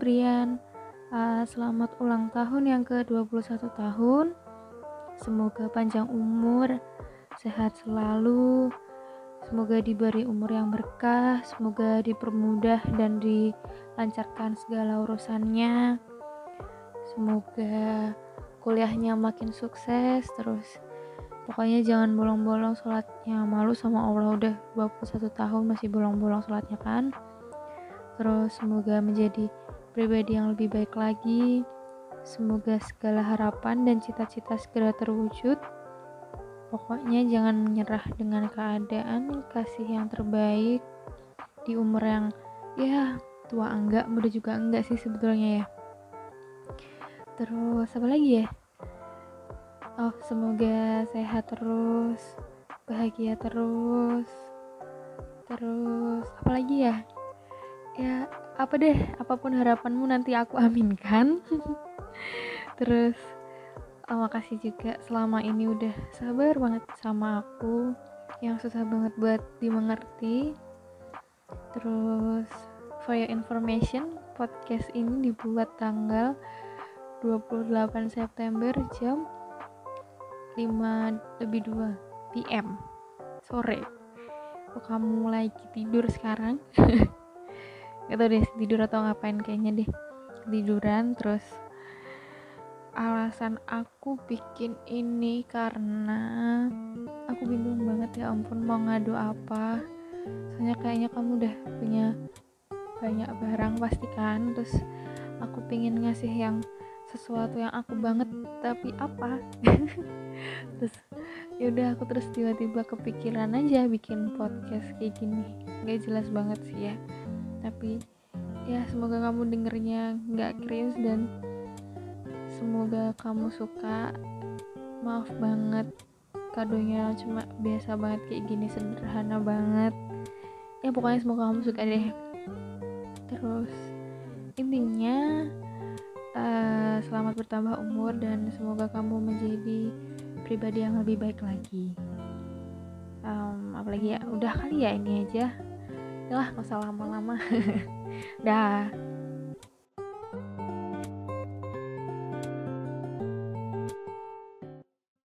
Brian. Uh, Selamat ulang tahun yang ke-21 tahun. Semoga panjang umur Sehat selalu. Semoga diberi umur yang berkah Semoga dipermudah dan dilancarkan segala urusannya. Semoga kuliahnya makin sukses Terus. Pokoknya jangan bolong-bolong sholatnya malu sama Allah udah 21 tahun masih bolong-bolong sholatnya kan. Terus semoga menjadi pribadi yang lebih baik lagi. Semoga segala harapan dan cita-cita segera terwujud. Pokoknya jangan menyerah dengan keadaan kasih yang terbaik. Di umur yang ya tua enggak muda juga enggak sih sebetulnya ya. Terus apa lagi ya? Oh semoga sehat terus bahagia terus. Terus apa lagi ya? Ya apa deh apa pun harapanmu nanti aku aminkan. Terus oh, makasih juga selama ini udah sabar banget sama aku yang susah banget buat dimengerti. Terus for your information podcast ini dibuat tanggal 28 September jam 5 lebih 2 PM sore. Kok kamu lagi tidur sekarang tau deh tidur atau ngapain kayaknya deh. Tiduran terus alasan aku bikin ini karena aku bingung banget ya ampun mau ngadu apa. Soalnya kayaknya kamu udah punya banyak barang pasti kan? Terus aku pingin ngasih yang sesuatu yang aku banget tapi apa? Terus yaudah aku terus tiba-tiba kepikiran aja bikin podcast kayak gini. Nggak jelas banget sih ya tapi ya semoga kamu dengernya nggak cringe dan semoga kamu suka. Maaf banget kadonya cuma biasa banget kayak gini sederhana banget. Ya pokoknya semoga kamu suka deh. Terus intinya uh, selamat bertambah umur dan semoga kamu menjadi pribadi yang lebih baik lagi. Um, apalagi ya udah kali ya ini aja lah gak usah lama-lama. Dah